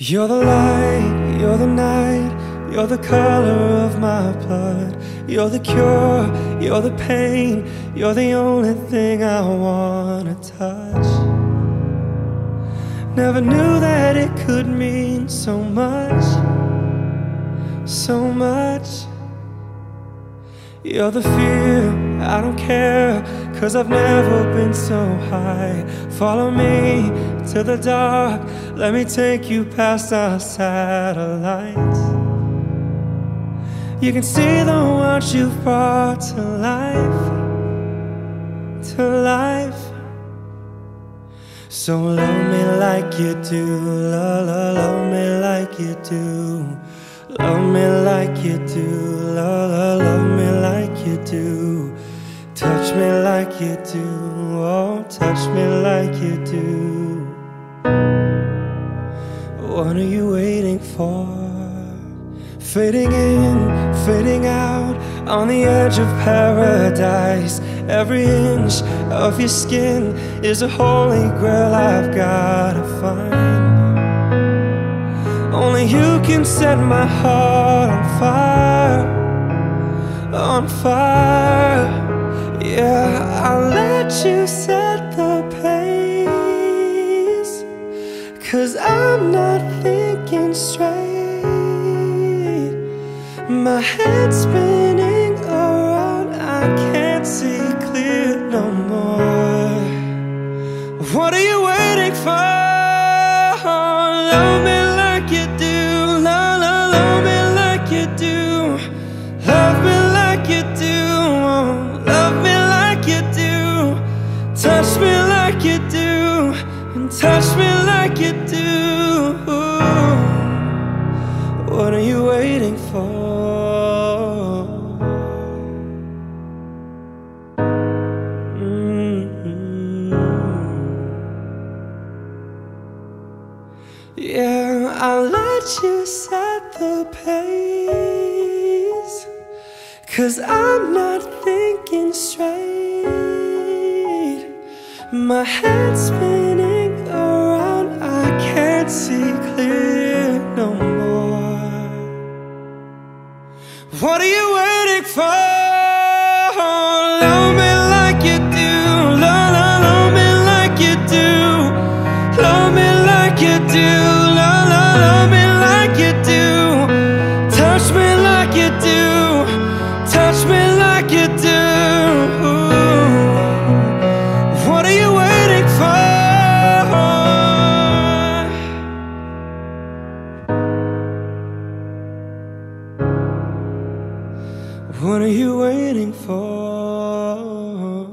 You're the light, you're the night, you're the color of my blood. You're the cure, you're the pain, you're the only thing I wanna touch. Never knew that it could mean so much, so much. You're the fear, I don't care, cause I've never been so high. Follow me to the dark, let me take you past our satellites. You can see the ones you've brought to life, to life. So love me like you do, love, love, love me like you do. Love me like you do, love, love, love me like you do. Touch me like you do, oh, touch me like you do. What are you waiting for? Fading in, fading out on the edge of paradise. Every inch of your skin is a holy grail I've gotta find. Only you can set my heart on fire, on fire. Yeah, I'll let you set the pace. Cause I'm not thinking straight. My head's spinning around, I can't see clear no more. What are you waiting for? Love me like you do, love, love, love me like you do, love me like you do, oh, love me like you do, touch me like you do, and touch me What are you waiting for? Mhm. Yeah, I'll let you set the pace. Cause I'm not thinking straight. My head's spinning What are you waiting for? What are you waiting for?